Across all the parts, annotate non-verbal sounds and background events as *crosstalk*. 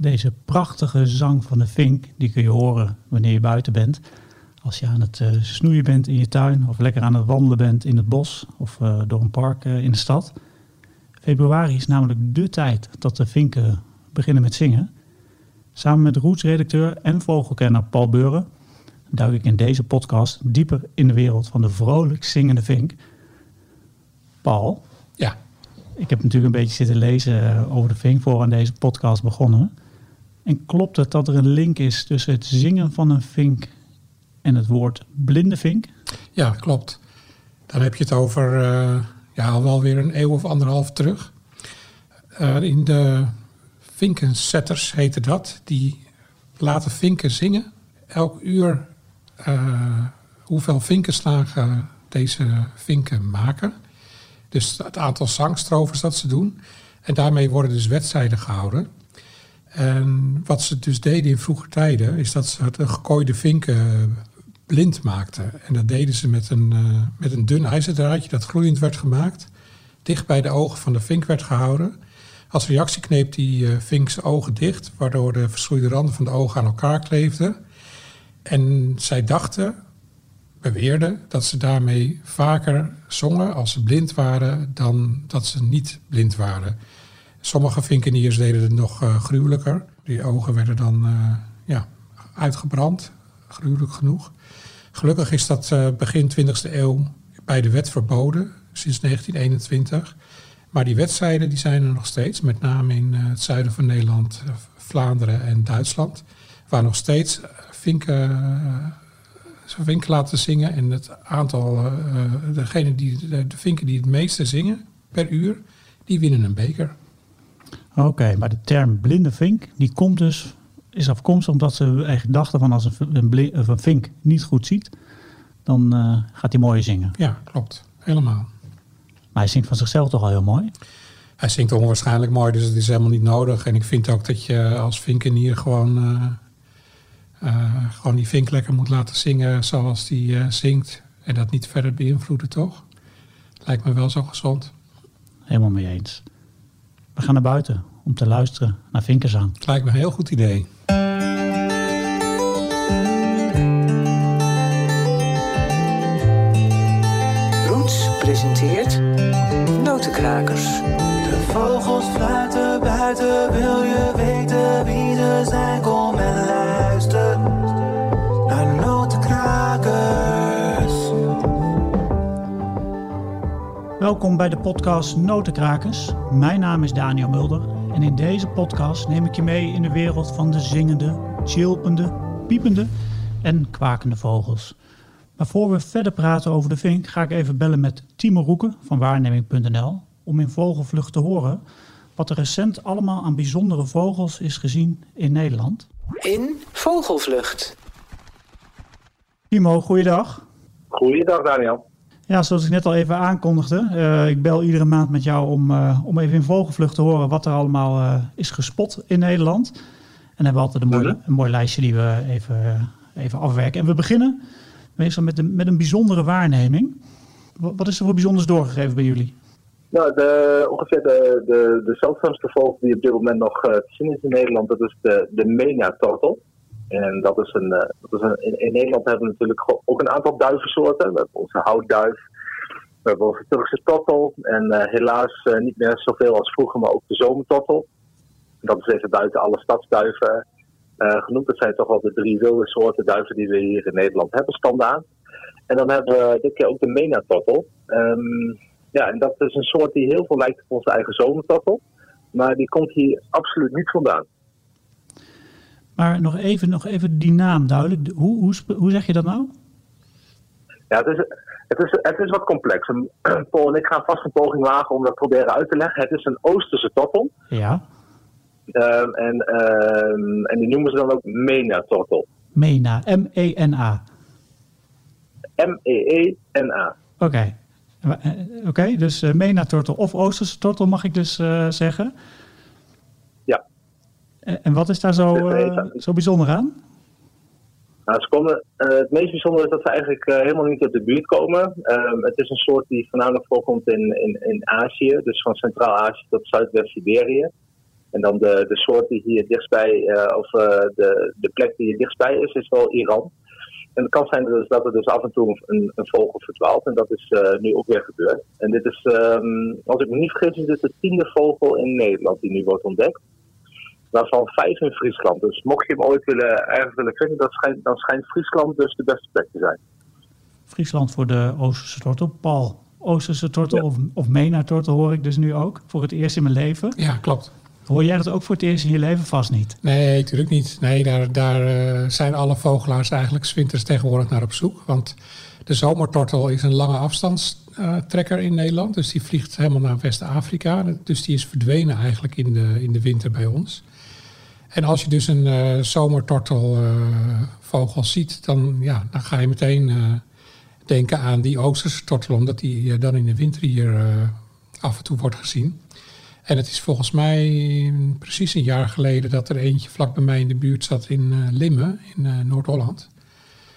Deze prachtige zang van de vink, die kun je horen wanneer je buiten bent. Als je aan het uh, snoeien bent in je tuin of lekker aan het wandelen bent in het bos of uh, door een park uh, in de stad. Februari is namelijk de tijd dat de vinken beginnen met zingen. Samen met Roots-redacteur en vogelkenner Paul Beuren duik ik in deze podcast dieper in de wereld van de vrolijk zingende vink. Paul, ja. ik heb natuurlijk een beetje zitten lezen over de vink voor aan deze podcast begonnen. En klopt het dat er een link is tussen het zingen van een vink en het woord blinde vink? Ja, klopt. Dan heb je het over uh, ja, wel weer een eeuw of anderhalf terug. Uh, in de vinkensetters heette dat. Die laten vinken zingen. Elk uur uh, hoeveel vinkenslagen deze vinken maken. Dus het aantal zangstrovers dat ze doen. En daarmee worden dus wedstrijden gehouden. En wat ze dus deden in vroege tijden, is dat ze de gekooide vinken blind maakten. En dat deden ze met een, uh, met een dun ijzerdraadje dat gloeiend werd gemaakt. Dicht bij de ogen van de vink werd gehouden. Als reactie kneep die uh, vink zijn ogen dicht, waardoor de verschroeide randen van de ogen aan elkaar kleefden. En zij dachten, beweerden, dat ze daarmee vaker zongen als ze blind waren dan dat ze niet blind waren. Sommige vinkeniers deden het nog uh, gruwelijker. Die ogen werden dan uh, ja, uitgebrand, gruwelijk genoeg. Gelukkig is dat uh, begin 20e eeuw bij de wet verboden, sinds 1921. Maar die wedstrijden die zijn er nog steeds, met name in het zuiden van Nederland, Vlaanderen en Duitsland. Waar nog steeds vinken, vinken laten zingen. En het aantal, degene die, de, vinken die het meeste zingen per uur, die winnen een beker. Oké, okay, maar de term blinde vink, die komt dus, is afkomstig omdat ze eigenlijk dachten van als een, een, een vink niet goed ziet, dan uh, gaat hij mooier zingen. Ja, klopt. Helemaal. Maar hij zingt van zichzelf toch al heel mooi? Hij zingt onwaarschijnlijk mooi, dus het is helemaal niet nodig. En ik vind ook dat je als vinkenier gewoon uh, uh, gewoon die vink lekker moet laten zingen zoals die zingt. En dat niet verder beïnvloeden, toch? Lijkt me wel zo gezond. Helemaal mee eens. We gaan naar buiten om te luisteren naar vinkenzang. Het lijkt me een heel goed idee. Roots presenteert Notenkrakers. De vogels fluiten buiten, wil je weten wie ze zijn? Kom Welkom bij de podcast Notenkrakers. Mijn naam is Daniel Mulder en in deze podcast neem ik je mee in de wereld van de zingende, chilpende, piepende en kwakende vogels. Maar voor we verder praten over de vink, ga ik even bellen met Timo Roeken van waarneming.nl om in Vogelvlucht te horen wat er recent allemaal aan bijzondere vogels is gezien in Nederland. In Vogelvlucht. Timo, goeiedag. Goeiedag Daniel. Ja, zoals ik net al even aankondigde, uh, ik bel iedere maand met jou om, uh, om even in Vogelvlucht te horen wat er allemaal uh, is gespot in Nederland. En dan hebben we altijd een mooi, een mooi lijstje die we even, even afwerken. En we beginnen meestal met, de, met een bijzondere waarneming. Wat is er voor bijzonders doorgegeven bij jullie? Nou, de, ongeveer de, de, de zeldzaamste vogel die op dit moment nog te zien is in Nederland, dat is de, de Mena-tortel. En dat is een, uh, dat in, Nederland hebben we natuurlijk ook een aantal duivensoorten. We hebben onze houtduif, we hebben onze Turkse tortel en uh, helaas niet meer zoveel als vroeger, maar ook de zomertortel. Dat is even buiten alle stadsduiven genoemd. Dat zijn toch wel de drie wilde soorten duiven die we hier in Nederland hebben standaard. En dan hebben we dit keer ook de Mena-tortel. Um, ja, en dat is een soort die heel veel lijkt op onze eigen zomertortel. Maar die komt hier absoluut niet vandaan. Maar nog even, nog even die naam duidelijk. Hoe, hoe, hoe zeg je dat nou? Ja, het is, het is, het is wat complex. *clears throat* Paul en ik gaan vast een poging wagen om dat proberen uit te leggen. Het is een Oosterse tortel. Ja. Um, en, um, en die noemen ze dan ook Mena-tortel. Mena, M-E-N-A. M-E-E-N-A. Oké. Okay. Oké, okay, dus uh, Mena-tortel of Oosterse tortel mag ik dus uh, zeggen. Ja. En, wat is daar zo, uh, zo bijzonder aan? Nou, ze komen, het meest bijzondere is dat ze eigenlijk helemaal niet uit de buurt komen. Um, het is een soort die voornamelijk voorkomt in, in, in Azië, dus van Centraal-Azië tot Zuidwest-Siberië. En dan de, de soort die hier dichtstbij, eh, of eh, de, de plek die hier dichtstbij is, is wel Iran. En het kan zijn dus dat er dus af en toe een, een vogel verdwaalt. En dat is eh, nu ook weer gebeurd. En dit is, ehm, als ik me niet vergis, is dit de tiende vogel in Nederland die nu wordt ontdekt. Waarvan vijf in Friesland. Dus mocht je hem ooit willen, ergens willen vinden, dat schijnt, dan schijnt Friesland dus de beste plek te zijn. Friesland voor de Oosterse tortel. Paul, Oosterse tortel Ja. of, of Mena-tortel hoor ik dus nu ook. Voor het eerst in mijn leven. Ja, klopt. Hoor jij dat ook voor het eerst in je leven? Vast niet. Nee, natuurlijk niet. Nee, daar, daar eh, zijn alle vogelaars eigenlijk 's winters tegenwoordig naar op zoek. Want de zomertortel is een lange afstandstrekker in Nederland. Dus die vliegt helemaal naar West-Afrika. Dus die is verdwenen eigenlijk in de, in de winter bij ons. En als je dus een eh zomertortelvogel ziet, dan, ja, dan ga je meteen eh, denken aan die Oosterse tortel. Omdat die eh, dan in de winter hier af en toe wordt gezien. En het is volgens mij precies een jaar geleden dat er eentje vlak bij mij in de buurt zat in Limmen, in Noord-Holland.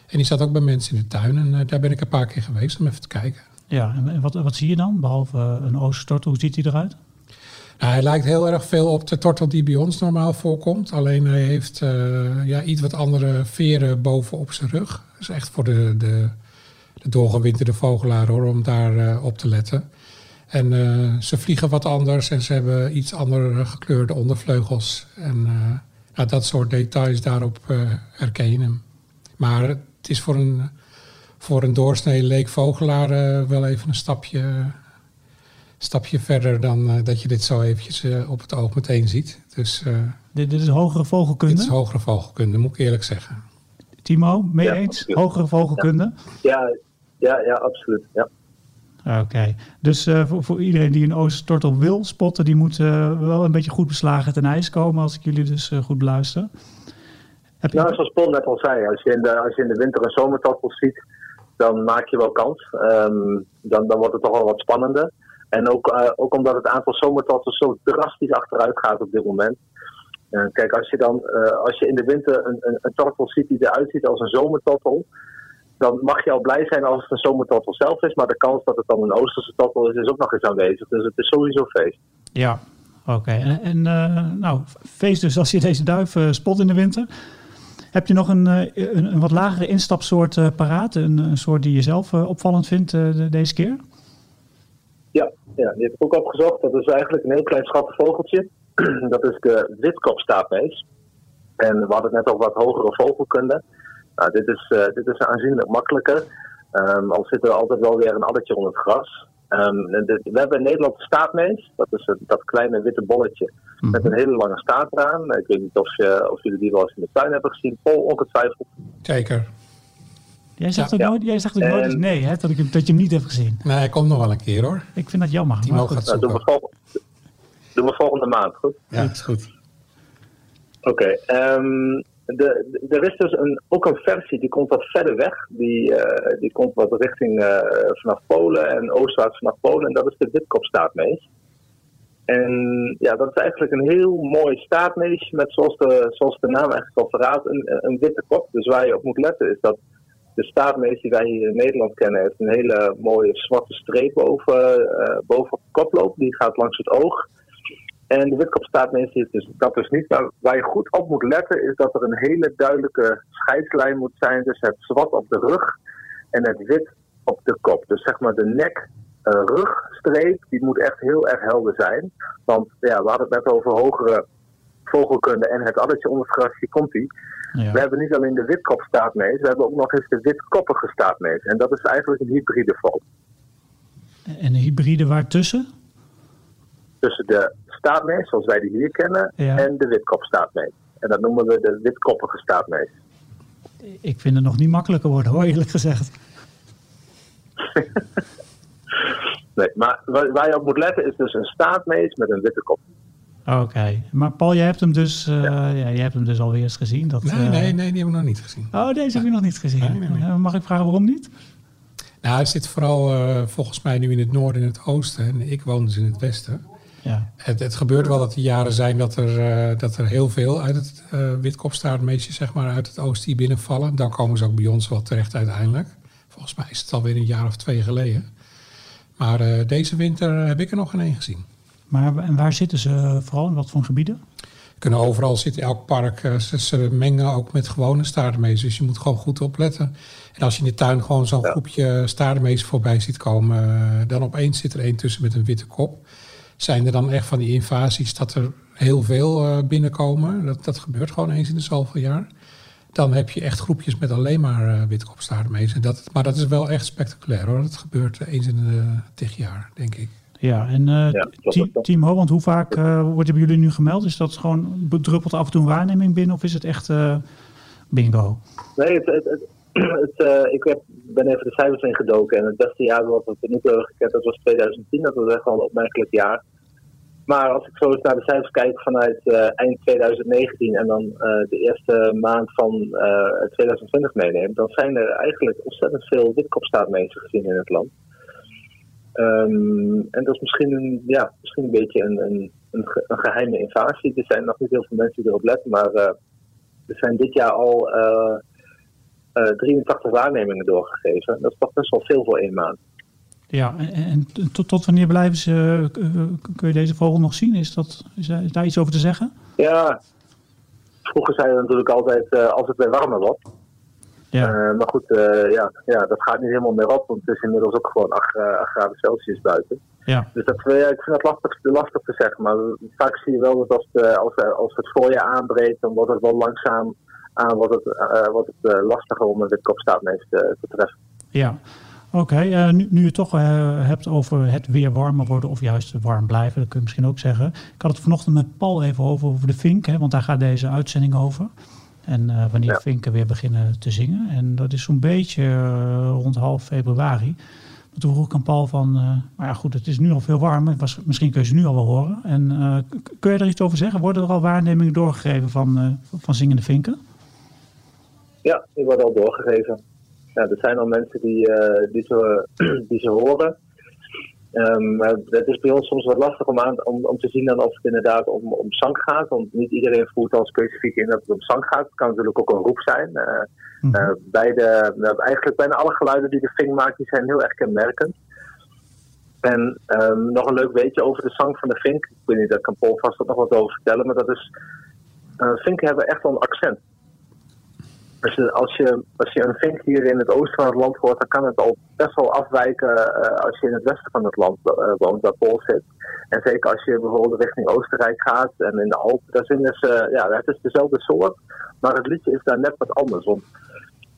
En die zat ook bij mensen in de tuin. En daar ben ik een paar keer geweest om even te kijken. Ja, en wat, wat zie je dan? Behalve eh, een Oosterse tortel, hoe ziet hij eruit? Nou, hij lijkt heel erg veel op de tortel die bij ons normaal voorkomt. Alleen hij heeft eh, ja, iets wat andere veren boven op zijn rug. Dat is echt voor de, de, de doorgewinterde vogelaar hoor, om daar eh, op te letten. En eh, ze vliegen wat anders en ze hebben iets andere gekleurde ondervleugels. En nou, dat soort details daarop herken je hem. Maar het is voor een, voor een doorsnee leekvogelaar eh, wel even een stapje, stapje verder dan eh, dat je dit zo eventjes eh, op het oog meteen ziet. Dus eh, Dit, dit is hogere vogelkunde. dit is hogere vogelkunde, moet ik eerlijk zeggen. Timo, mee Ja, eens? absoluut. Hogere vogelkunde? Ja, ja, ja absoluut. Ja. Oké, dus eh, voor, voor iedereen die een Oosterse tortel wil spotten, die moet wel een beetje goed beslagen ten ijs komen, als ik jullie dus eh, goed beluister. Heb je, Nou, zoals Paul net al zei, als je in de, als je in de winter een zomertortel ziet, dan maak je wel kans. Ehm, dan, dan wordt het toch wel wat spannender. En ook, eh, ook omdat het aantal zomertortels zo drastisch achteruit gaat op dit moment. Eh, kijk, als je dan eh, als je in de winter een, een, een ziet die eruit ziet als een zomertortel, dan mag je al blij zijn als het een zomertortel zelf is. Maar de kans dat het dan een Oosterse tortel is, is ook nog eens aanwezig. Dus het is sowieso feest. Ja, oké. En, nou, feest dus als je deze duif spot in de winter. Heb je nog een, een, een wat lagere instapsoort paraat? Een, een soort die je zelf opvallend vindt de- deze keer? Ja, die heb ik ook opgezocht. Dat is eigenlijk een heel klein schattig vogeltje. *clears throat* dat is de witkopstaartmees. En we hadden het net over wat hogere vogelkunde. Nou, dit is, eh, dit is aanzienlijk makkelijker. Ehm, al zit er altijd wel weer een addertje onder het gras. Ehm, we hebben in Nederland de staartmees. Dat is dat kleine witte bolletje met een hele lange staart eraan. Ik weet niet of, je, of jullie die wel eens in de tuin hebben gezien. Paul, ongetwijfeld. Zeker. Jij zegt, Ja. ook, nooit, jij zegt ook nooit eens nee, hè, dat, ik, dat je hem niet hebt gezien. Nee, hij komt nog wel een keer hoor. Ik vind dat jammer. Timo maar goed. gaat Nou, doen, we zoeken. doen we volgende maand, goed? Ja, is goed. Oké, ehm, de, de- er is dus een, ook een versie die komt wat verder weg. Die, eh, die komt wat richting eh, vanaf Polen en oostwaarts vanaf Polen. En dat is de witkopstaartmees. En ja, dat is eigenlijk een heel mooi staartmees met, zoals de, zoals de naam eigenlijk al verraadt, een, een witte kop. Dus waar je op moet letten is dat de staartmees die wij hier in Nederland kennen, heeft een hele mooie zwarte streep boven, eh, boven lopen. Die gaat langs het oog. En de witkopstaartmees heeft dus dat dus niet. Maar waar je goed op moet letten is dat er een hele duidelijke scheidslijn moet zijn tussen het zwart op de rug en het wit op de kop. Dus zeg maar de nek eh, rugstreep, die moet echt heel erg helder zijn. Want ja, we hadden het net over hogere vogelkunde en het addertje onder het gras, hier komt die. Ja. We hebben niet alleen de witkopstaartmees, we hebben ook nog eens de witkoppige staartmees. En dat is eigenlijk een hybride vogel. En een hybride waartussen? tussen de staartmees, zoals wij die hier kennen, Ja. en de witkopstaartmees. En dat noemen we de witkoppige staartmees. Ik vind het nog niet makkelijker worden hoor, eerlijk gezegd. *laughs* Nee, maar waar, waar je op moet letten is dus een staartmees met een witte kop. Oké, maar Paul, jij hebt hem dus, eh ja. jij hebt hem dus alweer eens gezien. Dat, Nee, eh, nee, nee, die hebben we nog niet gezien. Oh, deze heb je nog niet gezien. Nee, nee, nee. Eh, Mag ik vragen waarom niet? Nou, hij zit vooral volgens mij nu in het noorden en het oosten. En ik woon dus in het westen. Ja. Het, het gebeurt wel dat er jaren zijn dat er, dat er heel veel uit het witkopstaartmeesje, zeg maar, uit het oosten hier binnenvallen. Dan komen ze ook bij ons wel terecht uiteindelijk. Volgens mij is het alweer een jaar of twee geleden. Maar deze winter heb ik er nog geen één gezien. Maar en waar zitten ze vooral? In wat voor gebieden? Kunnen overal zitten, elk park. eh, Ze, ze mengen ook met gewone staardenmees. Dus je moet gewoon goed opletten. En als je in de tuin gewoon zo'n Ja. groepje staardenmees voorbij ziet komen... eh, dan opeens zit er één tussen met een witte kop. Zijn er dan echt van die invasies dat er heel veel eh, binnenkomen? Dat, dat gebeurt gewoon eens in de zoveel jaar. Dan heb je echt groepjes met alleen maar eh. En dat, maar dat is wel echt spectaculair hoor. Dat gebeurt eh, eens in de tig jaar, denk ik. Ja, en eh Ja, Ti- klopt. Timo, want hoe vaak eh, wordt hebben jullie nu gemeld? Is dat gewoon bedruppelt af en toe een waarneming binnen of is het echt eh, bingo? Nee, het, het, het, *clears throat* eh, ik heb, ben even de cijfers ingedoken. En het beste jaar wat we tot nu toe hebben gekend, dat was 2010. Dat was echt wel een opmerkelijk jaar. Maar als ik zo eens naar de cijfers kijk vanuit eh, eind 2019 en dan eh, de eerste maand van eh, 2020 meeneem, dan zijn er eigenlijk ontzettend veel witkopstaartmezen gezien in het land. Ehm, en dat is misschien een, ja, misschien een beetje een, een, een, ge- een geheime invasie. Er zijn nog niet heel veel mensen die erop letten, maar eh, er zijn dit jaar al eh, eh, 83 waarnemingen doorgegeven. Dat is toch best wel veel voor één maand. Ja, en, en tot, tot wanneer blijven ze, eh, kun je deze vogel nog zien? Is, dat, is, daar, is daar iets over te zeggen? Ja, vroeger zeiden we natuurlijk altijd eh, als het weer warmer wordt. Ja, Eh, maar goed, eh, ja, ja, dat gaat niet helemaal meer op, want het is inmiddels ook gewoon 8, gra- 8 graden Celsius buiten. ja, Dus dat, eh, ik vind dat lastig, lastig te zeggen. Maar vaak zie je wel dat als, de, als, eh, als het voorjaar aanbreekt, dan wordt het wel langzaam aan wordt het, eh, wordt het eh, lastiger om een witkopstaartmees te, te treffen. ja. Oké, eh, nu, nu je het toch eh, hebt over het weer warmer worden of juist warm blijven, dat kun je misschien ook zeggen. Ik had het vanochtend met Paul even over, over de vink, hè, want daar gaat deze uitzending over. En eh, wanneer Ja. vinken weer beginnen te zingen. En dat is zo'n beetje eh, rond half februari. Maar Toen vroeg ik aan Paul van, eh, maar ja goed, het is nu al veel warmer. Was, misschien kun je ze nu al wel horen. En kun je er iets over zeggen? Worden er al waarnemingen doorgegeven van, van zingende vinken? Ja, die worden al doorgegeven. Ja, er zijn al mensen die, die, ze, *clears throat* die ze horen. Maar het is bij ons soms wat lastig om, aan, om, om te zien dan of het inderdaad om, om zang gaat. Want niet iedereen voert dan specifiek in dat het om zang gaat. Het kan natuurlijk ook een roep zijn. Eh, eh, beide, nou, eigenlijk bijna alle geluiden die de vink maakt, die zijn heel erg kenmerkend. En ehm, nog een leuk weetje over de zang van de vink. Ik weet niet, daar kan Paul vast nog wat over vertellen. Maar dat is, eh, vinken hebben echt wel een accent. Als je, als, je, als je een vink hier in het oosten van het land hoort, dan kan het al best wel afwijken eh, als je in het westen van het land eh, woont, waar Paul zit. En zeker als je bijvoorbeeld richting Oostenrijk gaat en in de Alpen, daar zingen ze, ja, het is dezelfde soort, maar het liedje is daar net wat anders. Want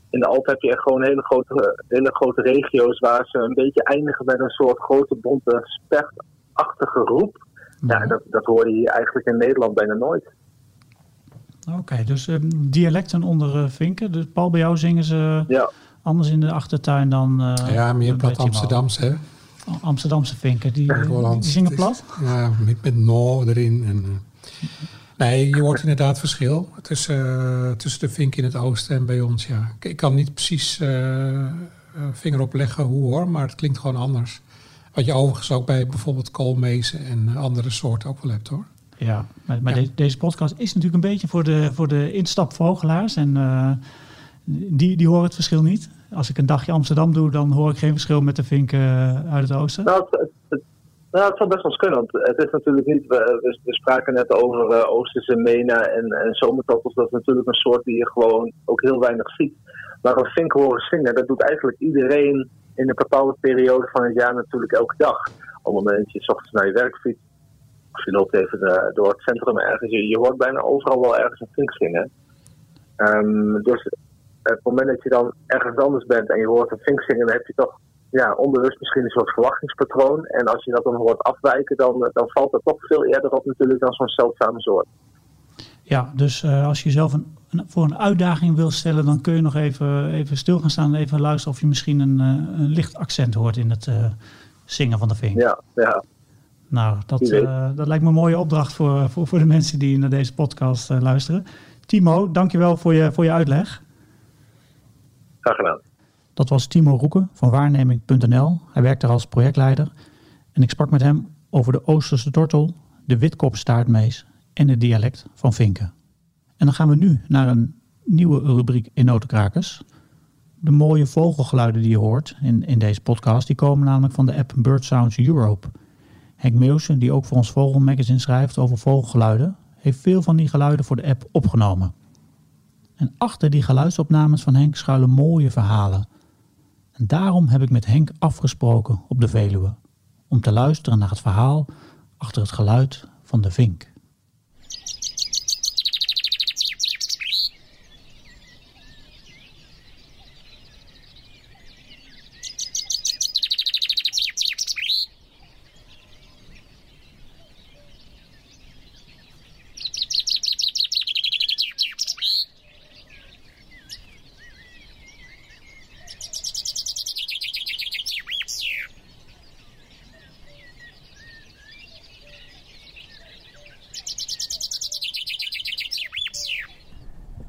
in de Alpen heb je echt gewoon hele grote, hele grote regio's waar ze een beetje eindigen met een soort grote bonte spechtachtige roep. Ja, en dat, dat hoor je hier eigenlijk in Nederland bijna nooit. Oké, dus ehm, dialecten onder eh, vinken. Dus Paul, bij jou zingen ze Ja. anders in de achtertuin dan... eh, ja, meer plat. Amsterdamse, hè? Amsterdamse vinken, die, zingen is- plat? Ja, met, met no erin. En, eh, nee, je hoort inderdaad verschil tussen, eh, tussen de vink in het oosten en bij ons. Ja. Ik, ik kan niet precies vinger op leggen hoe hoor, maar het klinkt gewoon anders. Wat je overigens ook bij bijvoorbeeld koolmezen en andere soorten ook wel hebt hoor. Ja, maar, maar Ja. de- deze podcast is natuurlijk een beetje voor de, voor de instapvogelaars. En eh, die, die horen het verschil niet. Als ik een dagje Amsterdam doe, dan hoor ik geen verschil met de vinken eh, uit het oosten. Nou, het, het, nou, het zou best wel eens kunnen. Want het is natuurlijk niet. We, we, we spraken net over eh, Oosterse mena en, en zomertoppels. Dat is natuurlijk een soort die je gewoon ook heel weinig ziet. Maar een vink horen zingen, dat doet eigenlijk iedereen in een bepaalde periode van het jaar natuurlijk elke dag. Op het moment dat je 's ochtends naar je werk fietst, of je loopt even eh, door het centrum ergens, je, je hoort bijna overal wel ergens een vink zingen. Ehm, dus op het moment dat je dan ergens anders bent en je hoort een vink zingen, dan heb je toch ja, onbewust misschien een soort verwachtingspatroon. En als je dat dan hoort afwijken, dan, dan valt dat toch veel eerder op natuurlijk dan zo'n zeldzame soort. Ja, dus eh, als je jezelf een, een- voor een uitdaging wil stellen, dan kun je nog even, even stil gaan staan en even luisteren of je misschien een, eh, een licht accent hoort in het eh, zingen van de vink. Ja, ja. Nou, dat, eh, dat lijkt me een mooie opdracht voor, voor, voor de mensen die naar deze podcast eh, luisteren. Timo, dankjewel voor je, voor je uitleg. graag gedaan. Dat was Timo Roeken van waarneming.nl. Hij werkt daar als projectleider. En ik sprak met hem over de Oosterse tortel, de witkopstaartmees en het dialect van vinken. En dan gaan we nu naar een nieuwe rubriek in Notenkrakers. De mooie vogelgeluiden die je hoort in, in deze podcast, die komen namelijk van de app Bird Sounds Europe. Henk Meulsen, die ook voor ons Vogelmagazine schrijft over vogelgeluiden, heeft veel van die geluiden voor de app opgenomen. En achter die geluidsopnames van Henk schuilen mooie verhalen. En daarom heb ik met Henk afgesproken op de Veluwe, om te luisteren naar het verhaal achter het geluid van de vink.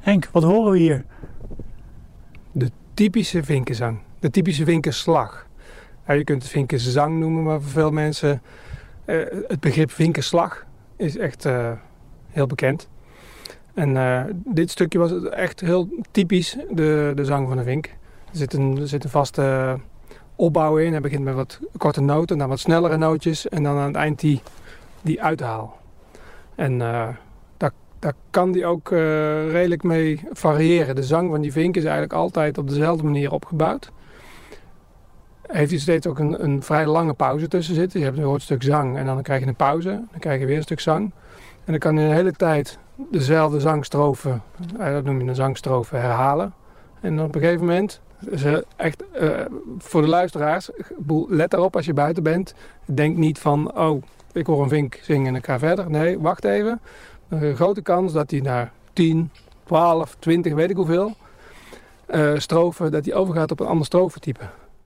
Henk, wat horen we hier? De typische vinkenzang. De typische vinkenslag. Ja, je kunt het vinkenzang noemen, maar voor veel mensen... eh, het begrip vinkenslag is echt eh, heel bekend. En eh, dit stukje was echt heel typisch de, de zang van een vink. Er zit een, er zit een vaste opbouw in. Hij begint met wat korte noten, dan wat snellere nootjes... en dan aan het eind die, die uithaal. En daar, kan die ook eh, redelijk mee variëren. De zang van die vink is eigenlijk altijd op dezelfde manier opgebouwd. Heeft hij steeds ook een, een vrij lange pauze tussen zitten. Je hebt een stuk zang en dan krijg je een pauze. Dan krijg je weer een stuk zang. En dan kan je de hele tijd dezelfde zangstrofe, eh, dat noem je een zangstrofe, herhalen. En op een gegeven moment, echt eh, voor de luisteraars, let erop als je buiten bent. Denk niet van, oh, ik hoor een vink zingen en ik ga verder. Nee, wacht even. Een grote kans dat hij naar 10, 12, 20, weet ik hoeveel, eh strofen, dat hij overgaat op een ander strofetype.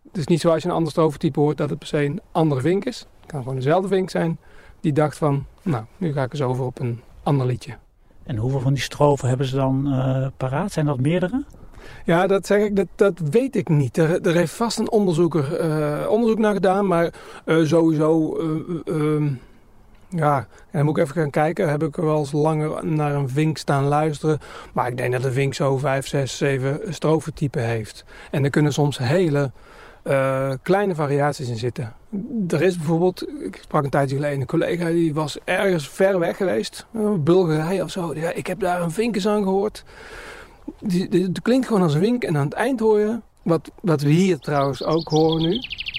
Het is niet zo als je een ander strofetype hoort dat het per se een andere vink is. Het kan gewoon dezelfde vink zijn die dacht van, nou, nu ga ik eens over op een ander liedje. En hoeveel van die strofen hebben ze dan eh, paraat? Zijn dat meerdere? Ja, dat zeg ik, dat, dat weet ik niet. Er, er heeft vast een onderzoeker eh, onderzoek naar gedaan, maar eh, sowieso, eh, eh, ehm, ja, en dan moet ik even gaan kijken. Heb ik wel eens langer naar een vink staan luisteren. Maar ik denk dat een vink zo 5, 6, 7 strofetypen heeft. En er kunnen soms hele eh, kleine variaties in zitten. Er is bijvoorbeeld, ik sprak een tijdje geleden een collega die was ergens ver weg geweest, Bulgarije of zo. Ja, ik heb daar een vinkenzang gehoord. Die, klinkt gewoon als een wink en aan het eind hoor je, wat, wat we hier trouwens ook horen nu,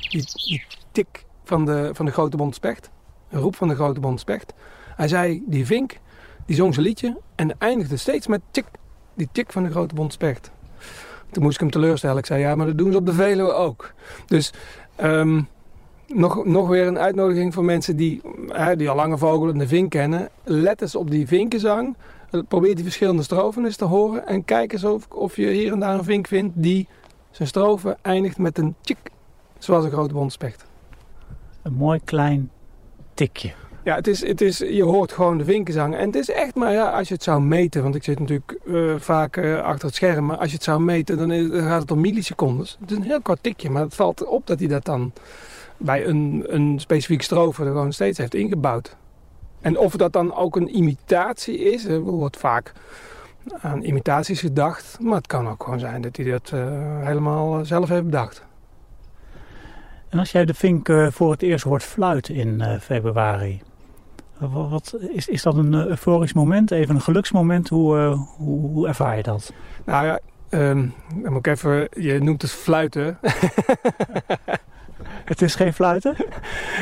die, tik van de, van de grote bond specht, een roep van de grote bond specht. Hij zei, die vink, die zong zijn liedje en eindigde steeds met tik, die tik van de grote bond specht. Toen moest ik hem teleurstellen. Ik zei, ja, maar dat doen ze op de Veluwe ook. Dus ehm, nog, nog weer een uitnodiging voor mensen die, hè, die al lange vogel en de vink kennen. Let eens op die vinkenzang. Probeer die verschillende strofen eens te horen. En kijk eens of, of je hier en daar een vink vindt die zijn strofe eindigt met een tjik. Zoals een grote bondspecht. Een mooi klein tikje. Ja, het is, het is, je hoort gewoon de vinkenzang. En het is echt maar, ja, als je het zou meten, want ik zit natuurlijk eh, vaak eh, achter het scherm, maar als je het zou meten, dan, gaat het om millisecondes. Het is een heel kort tikje, maar het valt op dat hij dat dan bij een, een specifieke strofe er gewoon steeds heeft ingebouwd. En of dat dan ook een imitatie is, er wordt vaak aan imitaties gedacht, maar het kan ook gewoon zijn dat hij dat eh, helemaal zelf heeft bedacht. En als jij de vink eh, voor het eerst hoort fluiten in eh, februari, wat, is, is dat een eh, euforisch moment, even een geluksmoment? Hoe, hoe, hoe ervaar je dat? Nou ja, ehm, dan moet ik even, je noemt het fluiten. *laughs* Het is geen fluiten?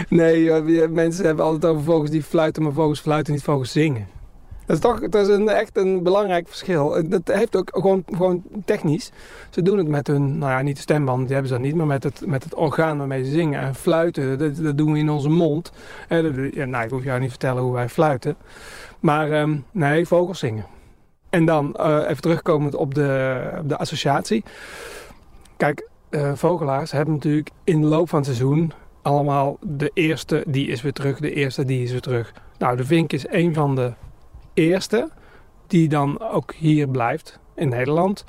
Nee, mensen hebben altijd over vogels die fluiten, maar vogels fluiten niet, vogels zingen. Dat is toch dat is een, echt een belangrijk verschil. En Dat heeft ook gewoon, gewoon technisch. Ze doen het met hun, nou ja, niet de stemband, die hebben ze dan niet, maar met het, met het orgaan waarmee ze zingen. En fluiten, dat, dat doen we in onze mond. En dat- ja, nou, ik hoef jou niet te vertellen hoe wij fluiten. Maar ehm, nee, vogels zingen. En dan eh, even terugkomend op de, op de associatie. Kijk, eh, vogelaars hebben natuurlijk in de loop van het seizoen allemaal de eerste, die is weer terug, de eerste, die is weer terug. Nou, de vink is een van de eerste die dan ook hier blijft in Nederland.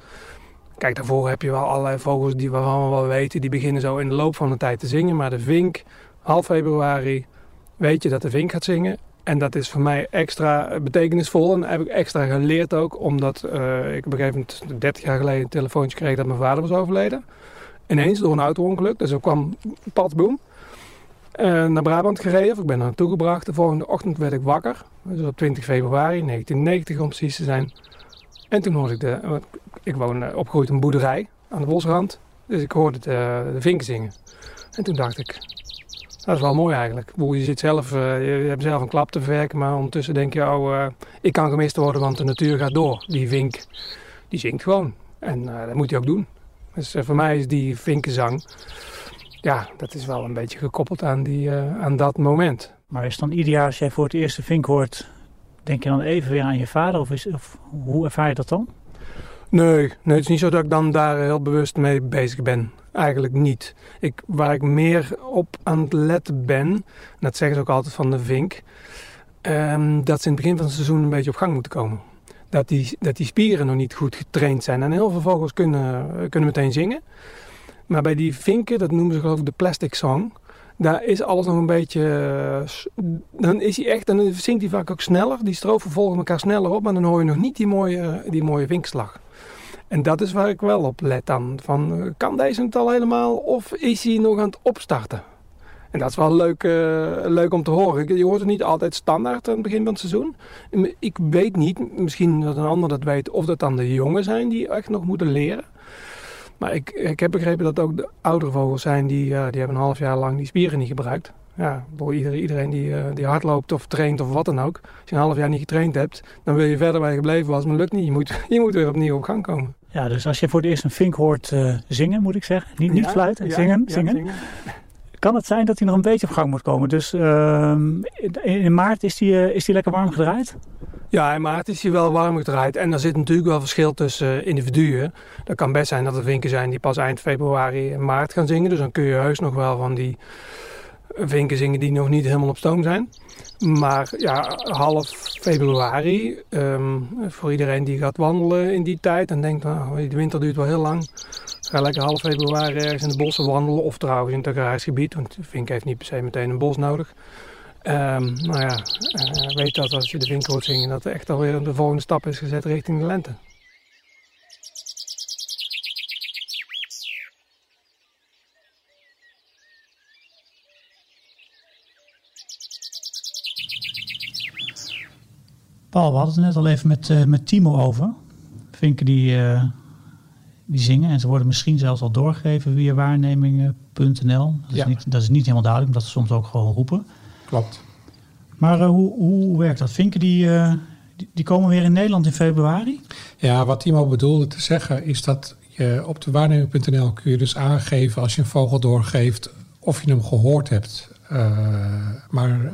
Kijk, daarvoor heb je wel allerlei vogels die waarvan we wel weten, die beginnen zo in de loop van de tijd te zingen. Maar de vink, half februari, weet je dat de vink gaat zingen. En dat is voor mij extra betekenisvol. En heb ik extra geleerd ook, omdat eh, ik op een gegeven moment 30 jaar geleden een telefoontje kreeg dat mijn vader was overleden. Ineens door een auto-ongeluk, dus er kwam padsboom. Eh, naar Brabant gereden. Ik ben er naartoe gebracht. De volgende ochtend werd ik wakker. Dus op 20 februari 1990 om precies te zijn. En toen hoorde ik de... Ik woon eh, opgegroeid in een boerderij aan de bosrand. Dus ik hoorde de, de vinken zingen. En toen dacht ik... Dat is wel mooi eigenlijk. Je, zit zelf, eh, je hebt zelf een klap te verwerken. Maar ondertussen denk je... Oh, ik kan gemist worden, want de natuur gaat door. Die vink, die zingt gewoon. En dat moet hij ook doen. Dus voor mij is die vinkenzang... Ja, dat is wel een beetje gekoppeld aan, die, eh, aan dat moment. Maar is dan ieder jaar als jij voor het eerst de vink hoort, denk je dan even weer aan je vader? Of, is, of hoe ervaar je dat dan? Nee, nee, het is niet zo dat ik dan daar heel bewust mee bezig ben. Eigenlijk niet. Ik, waar ik meer op aan het letten ben, en dat zeggen ze ook altijd van de vink, ehm, dat ze in het begin van het seizoen een beetje op gang moeten komen. Dat die, dat die spieren nog niet goed getraind zijn. En heel veel vogels kunnen, kunnen meteen zingen. Maar bij die vinken, dat noemen ze geloof ik de plastic song, daar is alles nog een beetje... eh, Dan is hij echt, dan zingt hij vaak ook sneller. Die strofen volgen elkaar sneller op, maar dan hoor je nog niet die mooie, die mooie vinkslag. En dat is waar ik wel op let dan. Van, eh, kan deze het al helemaal of is hij nog aan het opstarten? En dat is wel leuk, eh, leuk om te horen. Je hoort het niet altijd standaard aan het begin van het seizoen. Ik weet niet, misschien dat een ander dat weet, of dat dan de jongen zijn die echt nog moeten leren. Maar ik, ik heb begrepen dat ook de oudere vogels zijn die, die hebben een half jaar lang die spieren niet gebruikt. Ja, bedoel, iedereen, die, eh, die hardloopt of traint of wat dan ook. Als je een half jaar niet getraind hebt, dan wil je verder waar je gebleven was. Maar lukt niet. Je moet, *laughs* je moet weer opnieuw op gang komen. Ja, dus als je voor het eerst een vink hoort eh, zingen, moet ik zeggen. Niet, niet Ja, fluiten, ja, zingen, ja, zingen. Kan het zijn dat hij nog een beetje op gang moet komen? Dus ehm, in, maart is hij is die lekker warm gedraaid? Ja, in maart is hij wel warm gedraaid. En er zit natuurlijk wel verschil tussen eh, individuen. Dat kan best zijn dat er vinken zijn die pas eind februari en maart gaan zingen. Dus dan kun je heus nog wel van die vinken zingen die nog niet helemaal op stoom zijn. Maar ja, half februari, ehm, voor iedereen die gaat wandelen in die tijd en denkt, nou, de winter duurt wel heel lang. Ga lekker half februari ergens in de bossen wandelen of trouwens in het agrarisch gebied, want vink heeft niet per se meteen een bos nodig. Ehm, nou ja, eh, weet dat als je de vink hoort zingen, dat er echt alweer de volgende stap is gezet richting de lente. Paul, we hadden het net al even met, eh, met Timo over. Vinken die, eh, die zingen en ze worden misschien zelfs al doorgegeven via waarnemingen.nl. Dat, is Ja. niet- dat is niet helemaal duidelijk, omdat ze soms ook gewoon roepen. Klopt. Maar eh, hoe, hoe werkt dat? Vinken die, eh, die, die komen weer in Nederland in februari? Ja, wat Timo bedoelde te zeggen is dat je op de waarneming.nl kun je dus aangeven als je een vogel doorgeeft of je hem gehoord hebt. eh, maar,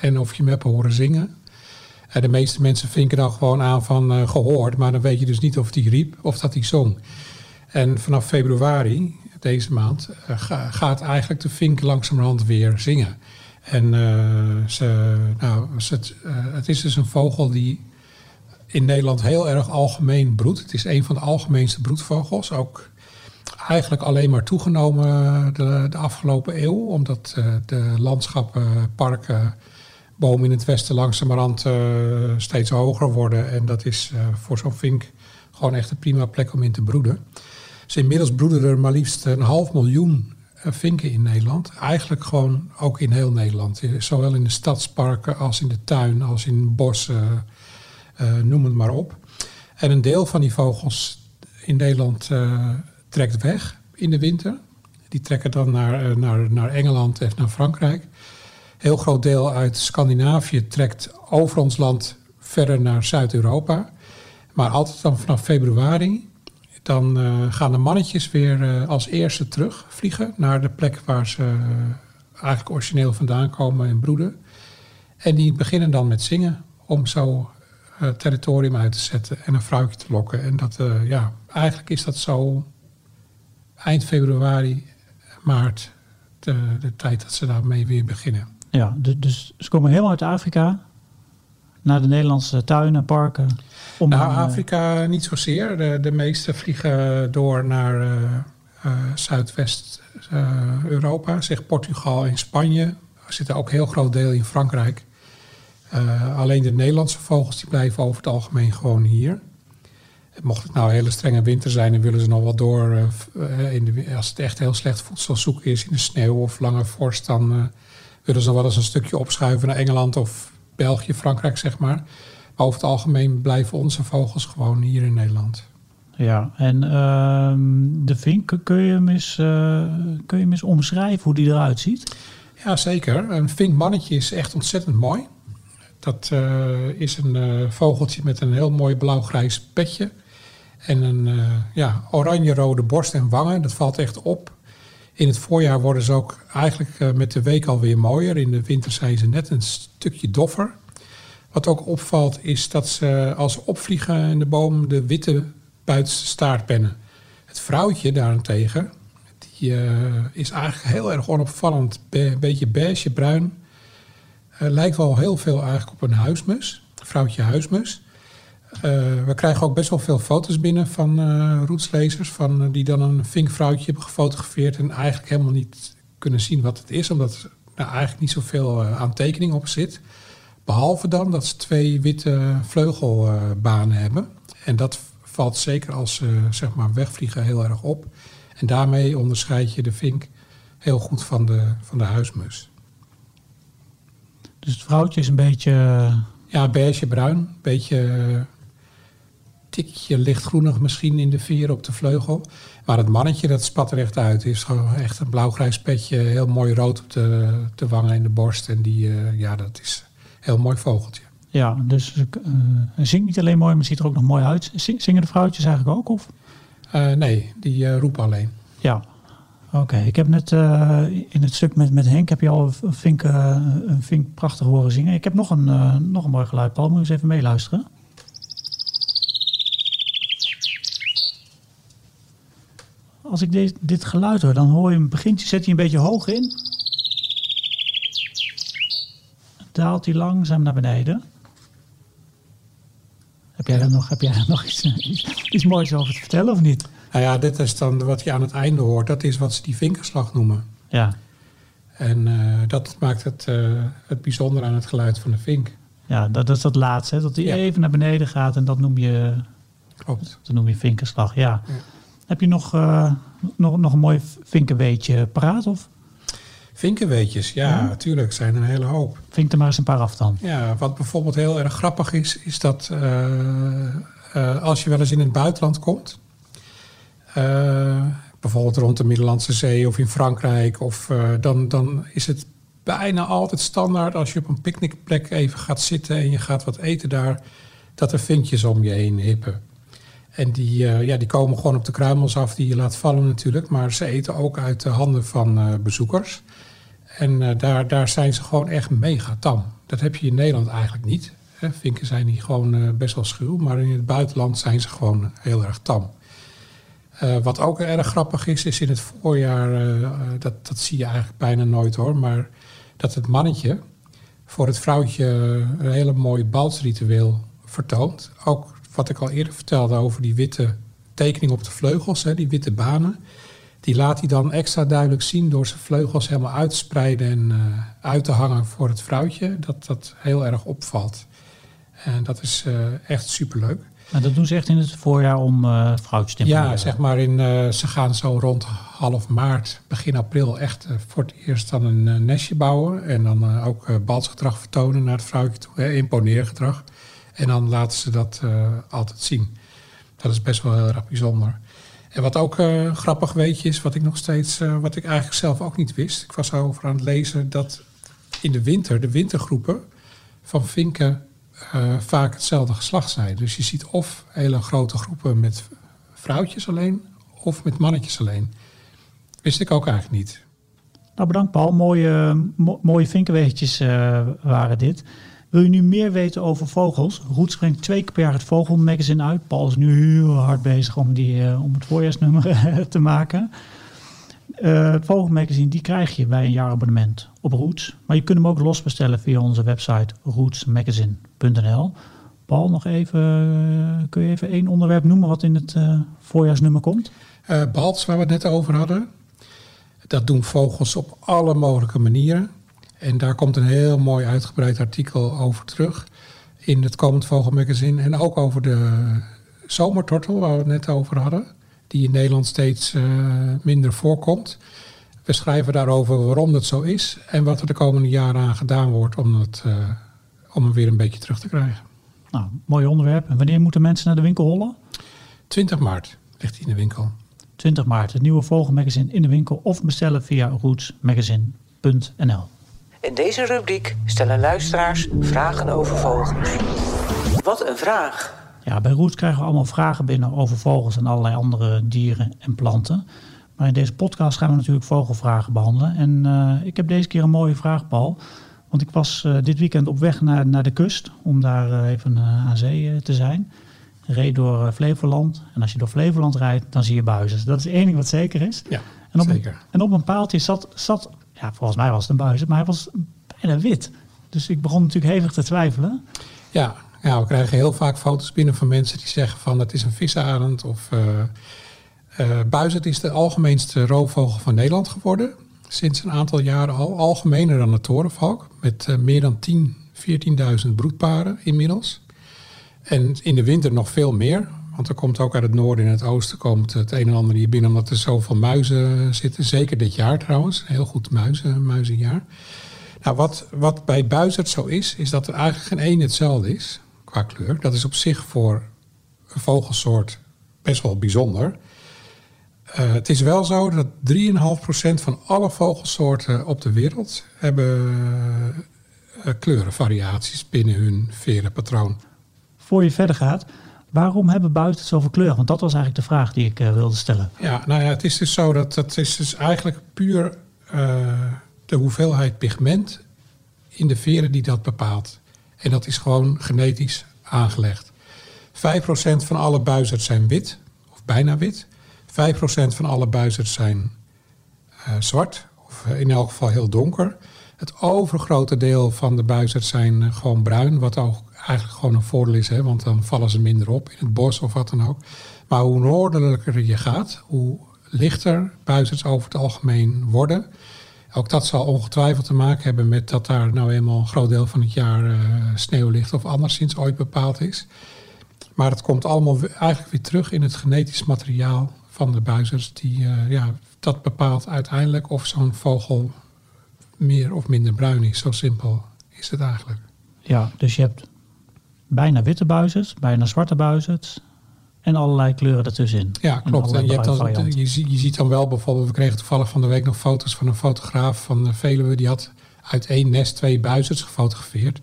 en of je hem hebt horen zingen. De meeste mensen vinken dan gewoon aan van eh, gehoord, maar dan weet je dus niet of hij riep of dat hij zong. En vanaf februari, deze maand, eh, ga- gaat eigenlijk de vink langzamerhand weer zingen. En eh, ze, nou, het is dus een vogel die in Nederland heel erg algemeen broedt. Het is een van de algemeenste broedvogels. Ook eigenlijk alleen maar toegenomen de, de afgelopen eeuw. Omdat de landschappen, parken, bomen in het westen langzamerhand eh, steeds hoger worden. En dat is eh, voor zo'n vink gewoon echt een prima plek om in te broeden. Dus inmiddels broeden er maar liefst een half miljoen eh, vinken in Nederland. Eigenlijk gewoon ook in heel Nederland. Zowel in de stadsparken als in de tuin, als in bossen, noem het maar op. En een deel van die vogels in Nederland trekt weg in de winter. Die trekken dan naar, naar, naar Engeland en naar Frankrijk. Heel groot deel uit Scandinavië trekt over ons land verder naar Zuid-Europa. Maar altijd dan vanaf februari, dan eh, gaan de mannetjes weer eh, als eerste terug vliegen naar de plek waar ze eh, eigenlijk origineel vandaan komen en broeden. En die beginnen dan met zingen om zo territorium uit te zetten en een vrouwtje te lokken. En dat, ja, eigenlijk is dat zo eind februari, maart, de, de tijd dat ze daarmee weer beginnen. Ja, dus, dus ze komen helemaal uit Afrika naar de Nederlandse tuinen, parken. Om Nou, eh, Afrika niet zozeer. De, de meeste vliegen door naar eh, eh, Zuidwest-Europa, zeg Portugal en Spanje. Er zit ook een heel groot deel in Frankrijk. Alleen de Nederlandse vogels die blijven over het algemeen gewoon hier. Mocht het nou een hele strenge winter zijn, dan willen ze nog wel door. in de, als het echt heel slecht voedsel zoeken is in de sneeuw of lange vorst, dan willen ze wel eens een stukje opschuiven naar Engeland of België, Frankrijk, zeg maar. Maar over het algemeen blijven onze vogels gewoon hier in Nederland. Ja, en ehm, de vink, kun je, hem eens, eh, kun je hem eens omschrijven hoe die eruit ziet? Ja, zeker. Een vinkmannetje is echt ontzettend mooi. Dat eh, is een eh, vogeltje met een heel mooi blauw-grijs petje. En een ja, oranje-rode borst en wangen. Dat valt echt op. In het voorjaar worden ze ook eigenlijk eh, met de week alweer mooier. In de winter zijn ze net een stukje doffer. Wat ook opvalt is dat ze als ze opvliegen in de boom de witte buitenste staart pennen. Het vrouwtje daarentegen, die eh, is eigenlijk heel erg onopvallend. Een beetje beige, bruin. Lijkt wel heel veel eigenlijk op een huismus. Vrouwtje huismus. Eh, we krijgen ook best wel veel foto's binnen van eh roetslezers. Van, eh, die dan een vinkvrouwtje hebben gefotografeerd. En eigenlijk helemaal niet kunnen zien wat het is. Omdat er nou, eigenlijk niet zoveel aantekening op zit. Behalve dan dat ze twee witte vleugelbanen hebben. En dat valt zeker als ze zeg maar, wegvliegen heel erg op. En daarmee onderscheid je de vink heel goed van de, van de huismus. Dus het vrouwtje is een beetje... Ja, beige bruin. Beetje tikje lichtgroenig misschien in de veer op de vleugel. Maar het mannetje, dat spat er echt uit. Heeft gewoon echt een blauw-grijs petje. Heel mooi rood op de, de wangen en de borst. En die, eh, ja, dat is een heel mooi vogeltje. ja, dus hij zingt niet alleen mooi, maar ziet er ook nog mooi uit. Zing- Zingen de vrouwtjes eigenlijk ook? Of? Eh, nee, die roepen alleen. Ja, oké. Ik heb net in het stuk met, met Henk heb je al een vink, een vink prachtig horen zingen. Ik heb nog een, nog een mooi geluid, Paul. Moet je eens even meeluisteren? Als ik deze- dit geluid hoor, dan hoor je hem begint, zet hij een beetje hoog in. Daalt hij langzaam naar beneden. Heb jij daar nog, heb jij nog iets, iets, iets moois over te vertellen of niet? Nou ja, dit is dan wat je aan het einde hoort. Dat is wat ze die vinkerslag noemen. Ja, En eh, dat maakt het, eh, het bijzonder aan het geluid van de vink. Ja, dat, dat is dat laatste. Hè? Dat hij Ja. even naar beneden gaat en dat noem je, Klopt. dat noem je vinkerslag. Ja. Ja. Heb je nog, eh, nog, nog een mooi vinkenweetje paraat? Of Vinkenweetjes, ja, natuurlijk, zijn er een hele hoop. vink er maar eens een paar af dan. Ja, wat bijvoorbeeld heel erg grappig is, is dat eh, eh, als je wel eens in het buitenland komt, bijvoorbeeld rond de Middellandse Zee of in Frankrijk, of, dan, dan is het bijna altijd standaard als je op een picknickplek even gaat zitten en je gaat wat eten daar, dat er vinkjes om je heen hippen. En die, eh, ja, die komen gewoon op de kruimels af die je laat vallen natuurlijk, maar ze eten ook uit de handen van eh, bezoekers. En eh, daar, daar zijn ze gewoon echt mega tam. Dat heb je in Nederland eigenlijk niet. Hè. Vinken zijn hier gewoon best wel schuw, maar in het buitenland zijn ze gewoon heel erg tam. Wat ook erg grappig is, is in het voorjaar, dat, dat zie je eigenlijk bijna nooit hoor, maar dat het mannetje voor het vrouwtje een hele mooi balsritueel vertoont. Ook wat ik al eerder vertelde over die witte tekening op de vleugels, hè, die witte banen. Die laat hij dan extra duidelijk zien door zijn vleugels helemaal uit te spreiden en eh, uit te hangen voor het vrouwtje. Dat dat heel erg opvalt. En dat is eh, echt superleuk. Maar dat doen ze echt in het voorjaar om eh vrouwtjes te Ja, zeg maar, in, ze gaan zo rond half maart, begin april echt voor het eerst dan een nestje bouwen. En dan ook balsgedrag vertonen naar het vrouwtje toe, hè, imponeergedrag. En dan laten ze dat eh, altijd zien. Dat is best wel heel erg bijzonder. En wat ook eh, grappig weetje is, wat ik nog steeds, eh, wat ik eigenlijk zelf ook niet wist. Ik was over aan het lezen dat in de winter, de wintergroepen van vinken vaak hetzelfde geslacht zijn. Dus je ziet of hele grote groepen met vrouwtjes alleen of met mannetjes alleen. Wist ik ook eigenlijk niet. Nou, bedankt Paul. Mooie, mo- mooie vinkenweetjes waren dit. Wil je nu meer weten over vogels? Roets brengt twee keer per jaar het Vogelmagazine uit. Paul is nu heel hard bezig om, die, eh, om het voorjaarsnummer *laughs* te maken. Eh, het Vogelmagazine die krijg je bij een jaarabonnement op Roots. Maar je kunt hem ook los bestellen via onze website rootsmagazine.nl. Paul, nog even, eh, kun je even één onderwerp noemen wat in het voorjaarsnummer komt? Balts, waar we het net over hadden, dat doen vogels op alle mogelijke manieren. En daar komt een heel mooi uitgebreid artikel over terug in het komend Vogelmagazine. En ook over de, zomertortel, waar we het net over hadden, die in Nederland steeds eh, minder voorkomt. We schrijven daarover waarom dat zo is en wat er de komende jaren aan gedaan wordt om, het, eh, om hem weer een beetje terug te krijgen. Nou, mooi onderwerp. En wanneer moeten mensen naar de winkel hollen? 20 maart ligt hij in de winkel. 20 maart, het nieuwe Vogelmagazine in de winkel of bestellen via rootsmagazine.nl. In deze rubriek stellen luisteraars vragen over vogels. Wat een vraag! Ja, bij Roots krijgen we allemaal vragen binnen over vogels en allerlei andere dieren en planten. Maar in deze podcast gaan we natuurlijk vogelvragen behandelen. En eh, ik heb deze keer een mooie vraag, Paul. Want ik was eh, dit weekend op weg naar, naar de kust om daar eh, even aan zee te zijn. Reed door eh, Flevoland. En als je door Flevoland rijdt, dan zie je buizen. Dat is één ding wat zeker is. Ja, En op, een- zeker. en op een paaltje zat, zat, ja, volgens mij was het een buizen, maar hij was bijna wit. Dus ik begon natuurlijk hevig te twijfelen. Ja, ja, we krijgen heel vaak foto's binnen van mensen die zeggen van het is een visarend of eh eh, buizerd is de algemeenste roofvogel van Nederland geworden. Sinds een aantal jaren al. Algemener dan de torenvalk. Met eh, meer dan 10, 14.000 broedparen inmiddels. En in de winter nog veel meer. Want er komt ook uit het noorden en het oosten komt het een en ander hier binnen. Omdat er zoveel muizen zitten. Zeker dit jaar trouwens. Heel goed muizen, muizenjaar. Nou, wat, wat bij buizerd zo is, is dat er eigenlijk geen één hetzelfde is qua kleur. Dat is op zich voor een vogelsoort best wel bijzonder. Eh, het is wel zo dat 3,5% van alle vogelsoorten op de wereld hebben eh, kleurenvariaties binnen hun verenpatroon. Voor je verder gaat, waarom hebben buiten zoveel kleur? Want dat was eigenlijk de vraag die ik eh, wilde stellen. Ja, nou ja, het is dus zo dat het is dus eigenlijk puur eh, de hoeveelheid pigment in de veren die dat bepaalt. En dat is gewoon genetisch aangelegd. 5% van alle buizerds zijn wit, of bijna wit. 5% van alle buizerds zijn eh, zwart, of in elk geval heel donker. Het overgrote deel van de buizerds zijn gewoon bruin, wat ook eigenlijk gewoon een voordeel is, hè, want dan vallen ze minder op in het bos of wat dan ook. Maar hoe noordelijker je gaat, hoe lichter buizerds over het algemeen worden. Ook dat zal ongetwijfeld te maken hebben met dat daar nou eenmaal een groot deel van het jaar eh, sneeuw ligt of anderszins ooit bepaald is. Maar het komt allemaal eigenlijk weer terug in het genetisch materiaal van de buizers. Die, eh, ja, dat bepaalt uiteindelijk of zo'n vogel meer of minder bruin is. Zo simpel is het eigenlijk. Ja, dus je hebt bijna witte buizers, bijna zwarte buizers en allerlei kleuren ertussenin. Ja, klopt. En je, hebt dan, varianten. je, zie- je ziet dan wel bijvoorbeeld, we kregen toevallig van de week nog foto's van een fotograaf van de Veluwe. Die had uit één nest twee buizers gefotografeerd.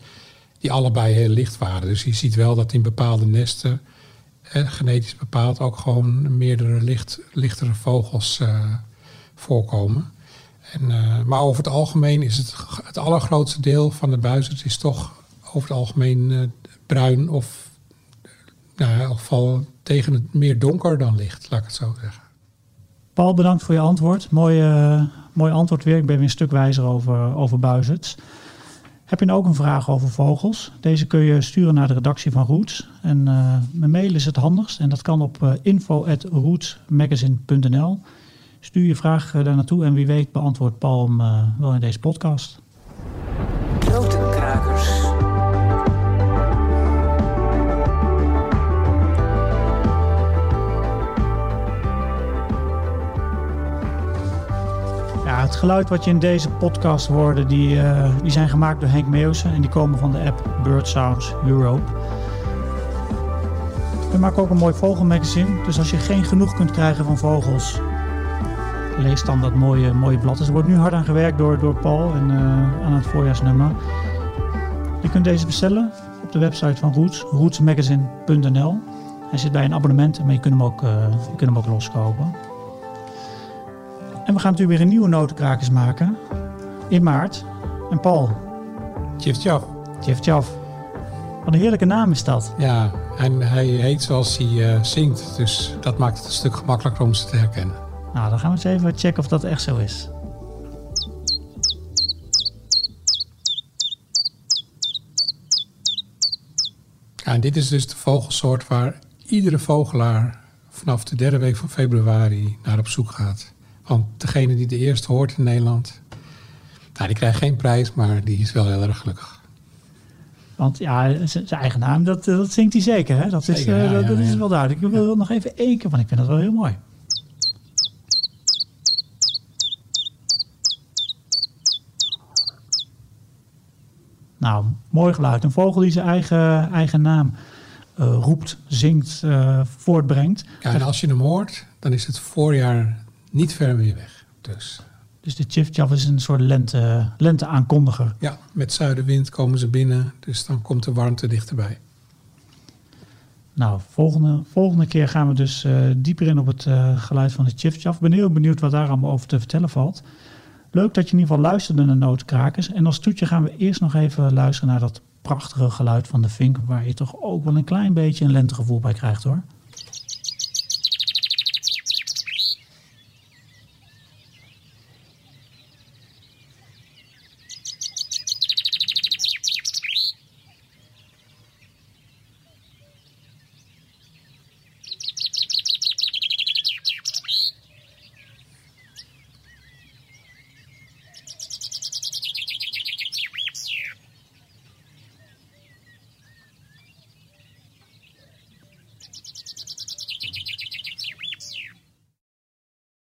Die allebei heel licht waren. Dus je ziet wel dat in bepaalde nesten, eh, genetisch bepaald, ook gewoon meerdere licht, lichtere vogels eh, voorkomen. En, eh, maar over het algemeen is het, het allergrootste deel van de buizers is toch over het algemeen eh, bruin of nou, in elk geval tegen het meer donker dan licht, laat ik het zo zeggen. Paul, bedankt voor je antwoord. Mooi, eh, mooi antwoord weer. Ik ben weer een stuk wijzer over, over buizerds. Heb je nou ook een vraag over vogels? Deze kun je sturen naar de redactie van Roots. En eh, mijn mail is het handigst. En dat kan op uh, info.rootsmagazine.nl. Stuur je vraag daar naartoe. En wie weet beantwoordt Paul hem wel in deze podcast. Het geluid wat je in deze podcast hoorde, die, uh, die zijn gemaakt door Henk Meeuwsen en die komen van de app Bird Sounds Europe. We maken ook een mooi vogelmagazine, dus als je geen genoeg kunt krijgen van vogels, lees dan dat mooie, mooie blad. Dus er wordt nu hard aan gewerkt door, door Paul en, uh, aan het voorjaarsnummer. Je kunt deze bestellen op de website van Roots, rootsmagazine.nl. Hij zit bij een abonnement, maar je kunt hem ook, uh, je kunt hem ook loskopen. En we gaan natuurlijk weer een nieuwe notenkrakers maken. In maart. En Paul. Tjif tjaf. Tjif tjaf. Wat een heerlijke naam is dat. Ja, en hij heet zoals hij uh, zingt. Dus dat maakt het een stuk gemakkelijker om ze te herkennen. Nou, dan gaan we eens even checken of dat echt zo is. Ja, en dit is dus de vogelsoort waar iedere vogelaar vanaf de derde week van februari naar op zoek gaat. Want degene die de eerste hoort in Nederland, nou, die krijgt geen prijs, maar die is wel heel erg gelukkig. Want ja, zijn eigen naam, dat, dat zingt hij zeker. Hè? Dat, is, Zeker, eh, ja, dat, ja, dat is wel duidelijk. Ik wil nog even één keer, want ik vind dat wel heel mooi. Nou, mooi geluid. Een vogel die zijn eigen, eigen naam eh, roept, zingt, eh, voortbrengt. Ja, en als je hem hoort, dan is het voorjaar niet ver meer weg. Dus Dus de Chifchaf is een soort lente, lente aankondiger. ja, met zuidenwind komen ze binnen, dus dan komt de warmte dichterbij. Nou, volgende, volgende keer gaan we dus eh, dieper in op het eh, geluid van de Chifchaf. Ik ben heel benieuwd wat daar allemaal over te vertellen valt. Leuk dat je in ieder geval luisterde naar Notenkrakers. En als toetje gaan we eerst nog even luisteren naar dat prachtige geluid van de vink... waar je toch ook wel een klein beetje een lentegevoel bij krijgt hoor.